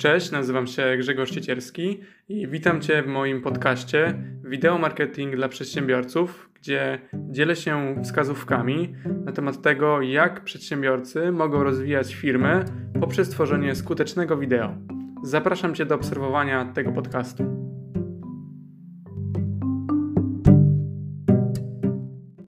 Cześć, nazywam się Grzegorz Ciecierski i witam Cię w moim podcaście Wideo Marketing dla Przedsiębiorców, gdzie dzielę się wskazówkami na temat tego, jak przedsiębiorcy mogą rozwijać firmy poprzez tworzenie skutecznego wideo. Zapraszam Cię do obserwowania tego podcastu.